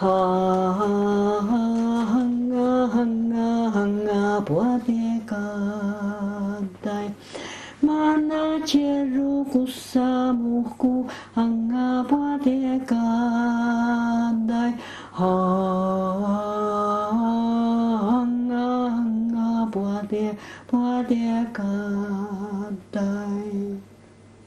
啊啊啊啊啊啊啊啊波若巴巴妈妈劝我不散不顾啊啊波若巴巴啊啊啊啊波若巴巴